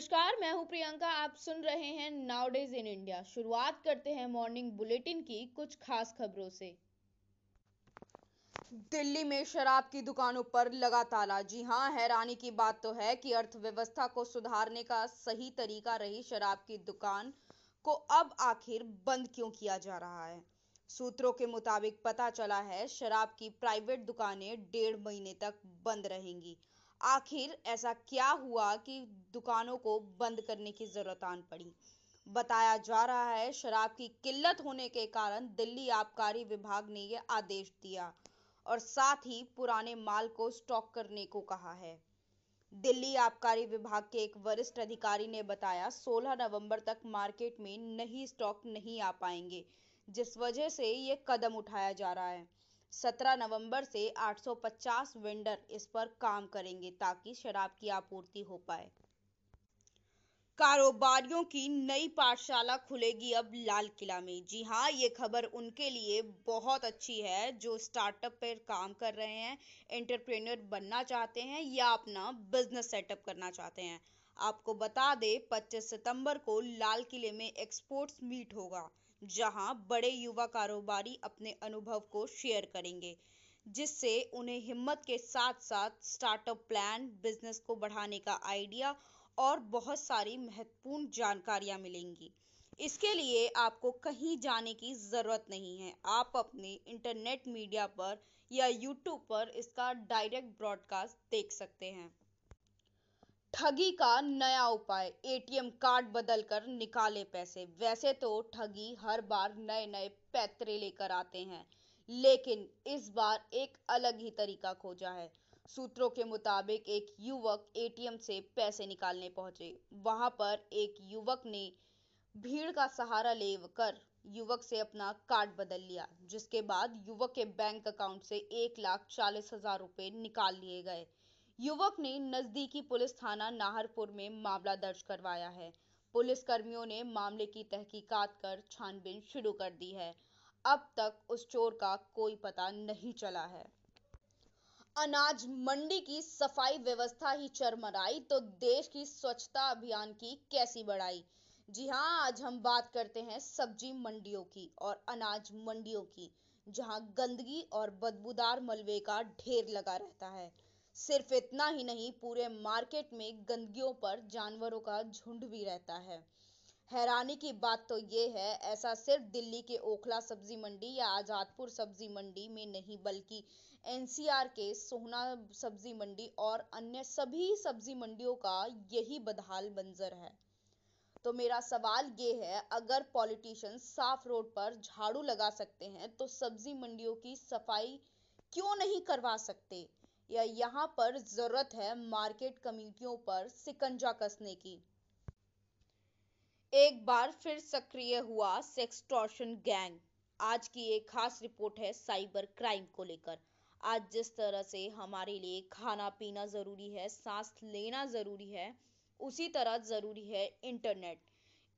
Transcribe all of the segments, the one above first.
नमस्कार, मैं हूँ प्रियंका। आप सुन रहे हैं नाउडेज इन इंडिया शुरुआत करते हैं मॉर्निंग बुलेटिन की कुछ खास खबरों से। दिल्ली में शराब की दुकानों पर लगा ताला जी हाँ, हैरानी की बात तो है कि अर्थव्यवस्था को सुधारने का सही तरीका रही शराब की दुकान को अब आखिर बंद क्यों किया जा रहा है? सूत्रों के मुताबिक पता चला है, शराब की प्राइवेट दुकानें डेढ़ महीने तक बंद रहेंगी। आखिर ऐसा क्या हुआ कि दुकानों को बंद करने की ज़रूरत आन पड़ी? बताया जा रहा है, शराब की किल्लत होने के कारण दिल्ली आबकारी विभाग ने यह आदेश दिया और साथ ही पुराने माल को स्टॉक करने को कहा है। दिल्ली आबकारी विभाग के एक वरिष्ठ अधिकारी ने बताया 16 नवंबर तक मार्केट में नहीं स्टॉक नहीं आ पाएँगे, जिस वजह से ये कदम उठाया जा रहा है। 17 नवंबर से 850 वेंडर इस पर काम करेंगे ताकि शराब की आपूर्ति हो पाए। कारोबारियों की नई पाठशाला खुलेगी अब लाल किला में। जी हाँ ये खबर उनके लिए बहुत अच्छी है, जो स्टार्टअप पर काम कर रहे हैं, एंटरप्रेन्योर बनना चाहते हैं या अपना बिज़नेस सेटअप करना चाहते हैं। आपको बता दे 25 सितंबर को लाल किले में एक्सपोर्ट्स मीट होगा। जहाँ बड़े युवा कारोबारी अपने अनुभव को शेयर करेंगे, जिससे उन्हें हिम्मत के साथ साथ स्टार्टअप प्लान बिज़नेस को बढ़ाने का आइडिया और बहुत सारी महत्वपूर्ण जानकारियाँ मिलेंगी। इसके लिए आपको कहीं जाने की ज़रूरत नहीं है। आप अपने इंटरनेट मीडिया पर या यूट्यूब पर इसका डायरेक्ट ब्रॉडकास्ट देख सकते हैं। ठगी का नया उपाय, एटीएम कार्ड बदलकर निकाले पैसे। वैसे तो ठगी हर बार नए नए पैतरे लेकर आते हैं, लेकिन इस बार एक अलग ही तरीका खोजा है। सूत्रों के मुताबिक एक युवक एटीएम से पैसे निकालने पहुँचे। वहाँ पर एक युवक ने भीड़ का सहारा लेकर युवक से अपना कार्ड बदल लिया, जिसके बाद युवक के बैंक अकाउंट से एक लाख चालीस हज़ार रुपए निकाल लिए गए। युवक ने नजदीकी पुलिस थाना नाहरपुर में मामला दर्ज करवाया है। पुलिस कर्मियों ने मामले की तहकीकात कर छानबीन शुरू कर दी है। अब तक उस चोर का कोई पता नहीं चला है। अनाज मंडी की सफ़ाई व्यवस्था ही चरमराई तो देश की स्वच्छता अभियान की कैसी बढ़ाई जी हाँ आज हम बात करते हैं सब्ज़ी मंडियों की और अनाज मंडियों की, जहाँ गंदगी और बदबूदार मलबे का ढेर लगा रहता है। सिर्फ़ इतना ही नहीं, पूरे मार्केट में गंदगियों पर जानवरों का झुंड भी रहता है। हैरानी की बात तो ये है, ऐसा सिर्फ़ दिल्ली के ओखला सब्ज़ी मंडी या आजादपुर सब्ज़ी मंडी में नहीं, बल्कि एनसीआर के सोहना सब्ज़ी मंडी और अन्य सभी सब्ज़ी मंडियों का यही बदहाल मंजर है। तो मेरा सवाल ये है, अगर पॉलिटिशियन साफ़ रोड पर झाड़ू लगा सकते हैं तो सब्ज़ी मंडियों की सफ़ाई क्यों नहीं करवा सकते? या यहाँ पर ज़रूरत है मार्केट कमेटियों पर सिकंजा कसने की। एक बार फिर सक्रिय हुआ सेक्सटॉर्शन गैंग आज की एक खास रिपोर्ट है साइबर क्राइम को लेकर। आज जिस तरह से हमारे लिए खाना पीना ज़रूरी है, सांस लेना ज़रूरी है, उसी तरह ज़रूरी है इंटरनेट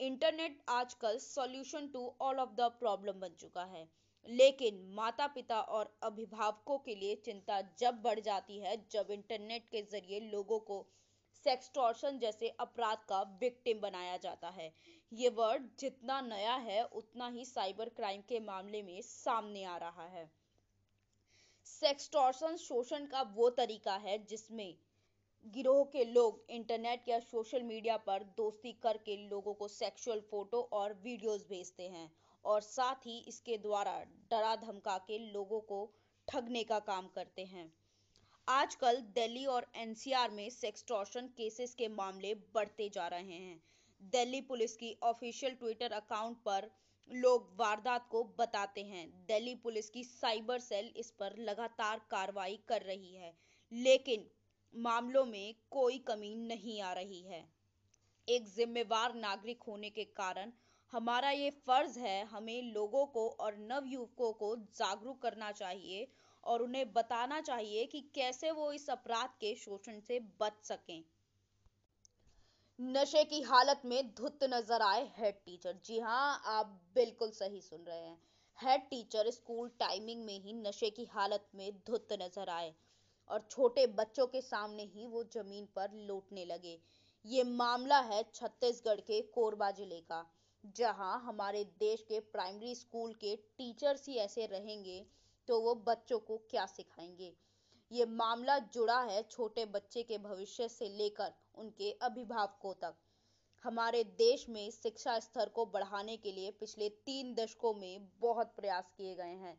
इंटरनेट आजकल solution to all of the problem बन चुका है। लेकिन माता पिता और अभिभावकों के लिए चिंता जब बढ़ जाती है जब इंटरनेट के ज़रिए लोगों को सेक्सटॉर्शन जैसे अपराध का विक्टिम बनाया जाता है। ये वर्ड जितना नया है, उतना ही साइबर क्राइम के मामले में सामने आ रहा है। सेक्सटॉर्शन शोषण का वो तरीका है जिसमें गिरोह के लोग इंटरनेट या सोशल मीडिया पर दोस्ती करके लोगों को सेक्सुअल फ़ोटो और वीडियोस भेजते हैं और साथ ही इसके द्वारा डरा धमका के लोगों को ठगने का काम करते हैं। आजकल दिल्ली और एनसीआर में सेक्सटॉर्शन केसेस के मामले बढ़ते जा रहे हैं। दिल्ली पुलिस की ऑफिशियल ट्विटर अकाउंट पर लोग वारदात को बताते हैं। दिल्ली पुलिस की साइबर सेल इस पर लगातार कार्रवाई कर रही है, लेकिन मामलों में कोई कमी नहीं आ रही है। एक जिम्मेवार नागरिक होने के कारण हमारा ये फ़र्ज़ है हमें लोगों को और नव युवकों को जागरूक करना चाहिए और उन्हें बताना चाहिए कि कैसे वो इस अपराध के शोषण से बच सकें। नशे की हालत में धुत नज़र आए हेड टीचर जी हाँ आप बिल्कुल सही सुन रहे हैं। हेड टीचर स्कूल टाइमिंग में ही नशे की हालत में धुत नज़र आए। और छोटे बच्चों के सामने ही वो ज़मीन पर लौटने लगे। ये मामला है छत्तीसगढ़ के कोरबा ज़िले का, जहाँ हमारे देश के प्राइमरी स्कूल के टीचर्स ही ऐसे रहेंगे तो वो बच्चों को क्या सिखाएँगे? ये मामला जुड़ा है छोटे बच्चे के भविष्य से लेकर उनके अभिभावकों तक। हमारे देश में शिक्षा स्तर को बढ़ाने के लिए पिछले तीन दशकों में बहुत प्रयास किए गए हैं।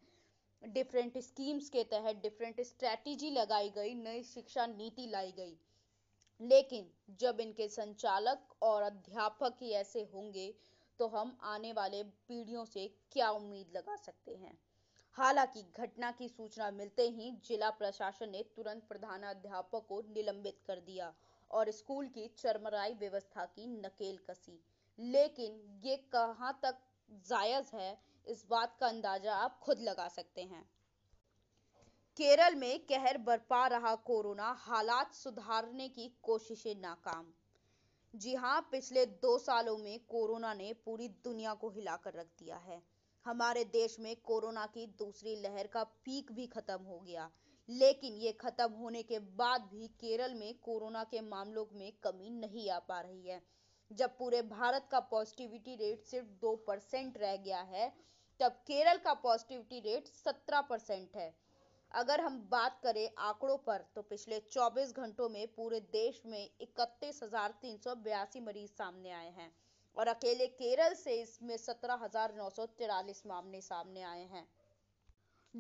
डिफरेंट स्कीम्स के तहत डिफरेंट स्ट्रेटेजी लगाई गई, नई शिक्षा नीति लाई गई। लेकिन जब इनके संचालक और अध्यापक ही ऐसे होंगे तो हम आने वाले पीढ़ियों से क्या उम्मीद लगा सकते हैं? हालाँकि घटना की सूचना मिलते ही जिला प्रशासन ने तुरंत प्रधानाध्यापक को निलंबित कर दिया और स्कूल की चरमराई व्यवस्था की नकेल कसी लेकिन ये कहाँ तक जायज़ है इस बात का अंदाज़ा आप खुद लगा सकते हैं। केरल में कहर बरपा रहा कोरोना, हालात सुधारने की कोशिशें नाकाम। जी हाँ पिछले दो सालों में कोरोना ने पूरी दुनिया को हिलाकर रख दिया है। हमारे देश में कोरोना की दूसरी लहर का पीक भी खत्म हो गया। लेकिन ये खत्म होने के बाद भी केरल में कोरोना के मामलों में कमी नहीं आ पा रही है। जब पूरे भारत का पॉजिटिविटी रेट सिर्फ़ दो परसेंट रह गया है तब केरल का पॉजिटिविटी रेट सत्रह परसेंट है। अगर हम बात करें आंकड़ों पर तो पिछले 24 घंटों में पूरे देश में इकतीस मरीज़ सामने आए हैं और अकेले केरल से इसमें सत्रह मामले सामने आए हैं।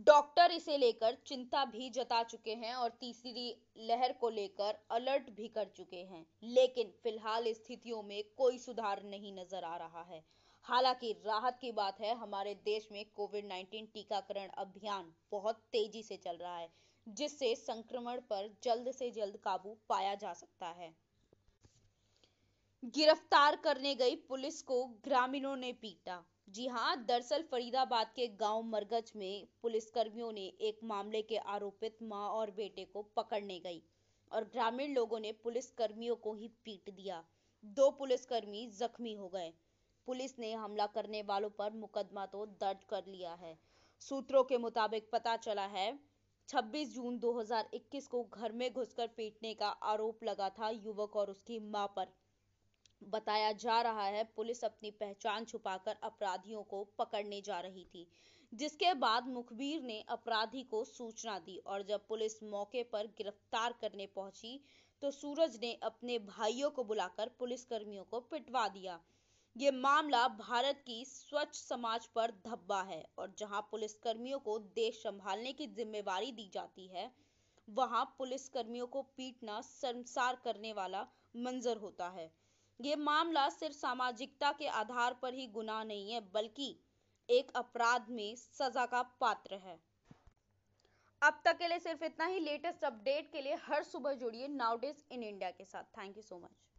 डॉक्टर इसे लेकर चिंता भी जता चुके हैं और तीसरी लहर को लेकर अलर्ट भी कर चुके हैं, लेकिन फ़िलहाल स्थितियों में कोई सुधार नहीं नज़र आ रहा है। हालाँकि राहत की बात है, हमारे देश में कोविड 19 टीकाकरण अभियान बहुत तेज़ी से चल रहा है, जिससे संक्रमण पर जल्द से जल्द काबू पाया जा सकता है। गिरफ़्तार करने गई पुलिस को ग्रामीणों ने पीटा। जी हाँ दरअसल फरीदाबाद के गाँव मरगज में पुलिसकर्मियों ने एक मामले के आरोपित माँ और बेटे को पकड़ने गई और ग्रामीण लोगों ने पुलिसकर्मियों को ही पीट दिया। दो पुलिसकर्मी जख्मी हो गए। पुलिस ने हमला करने वालों पर मुकदमा तो दर्ज कर लिया है। सूत्रों के मुताबिक पता चला है 26 जून 2021 को घर में घुसकर पीटने का आरोप लगा था युवक और उसकी माँ पर। बताया जा रहा है, पुलिस अपनी पहचान छुपाकर अपराधियों को पकड़ने जा रही थी, जिसके बाद मुखबिर ने अपराधी को सूचना दी और जब पुलिस मौके पर गिरफ़्तार करने पहुँची तो सूरज ने अपने भाइयों को बुलाकर पुलिसकर्मियों को पिटवा दिया। ये मामला भारत की स्वच्छ समाज पर धब्बा है और जहाँ पुलिसकर्मियों को देश संभालने की जिम्मेवारी दी जाती है, वहाँ पुलिसकर्मियों को पीटना शर्मसार करने वाला मंजर होता है। ये मामला सिर्फ़ सामाजिकता के आधार पर ही गुनाह नहीं है, बल्कि एक अपराध में सजा का पात्र है। अब तक के लिए सिर्फ़ इतना ही, लेटेस्ट अपडेट के लिए हर सुबह जुड़िए नाउडेज इन इंडिया के साथ। Thank you so much.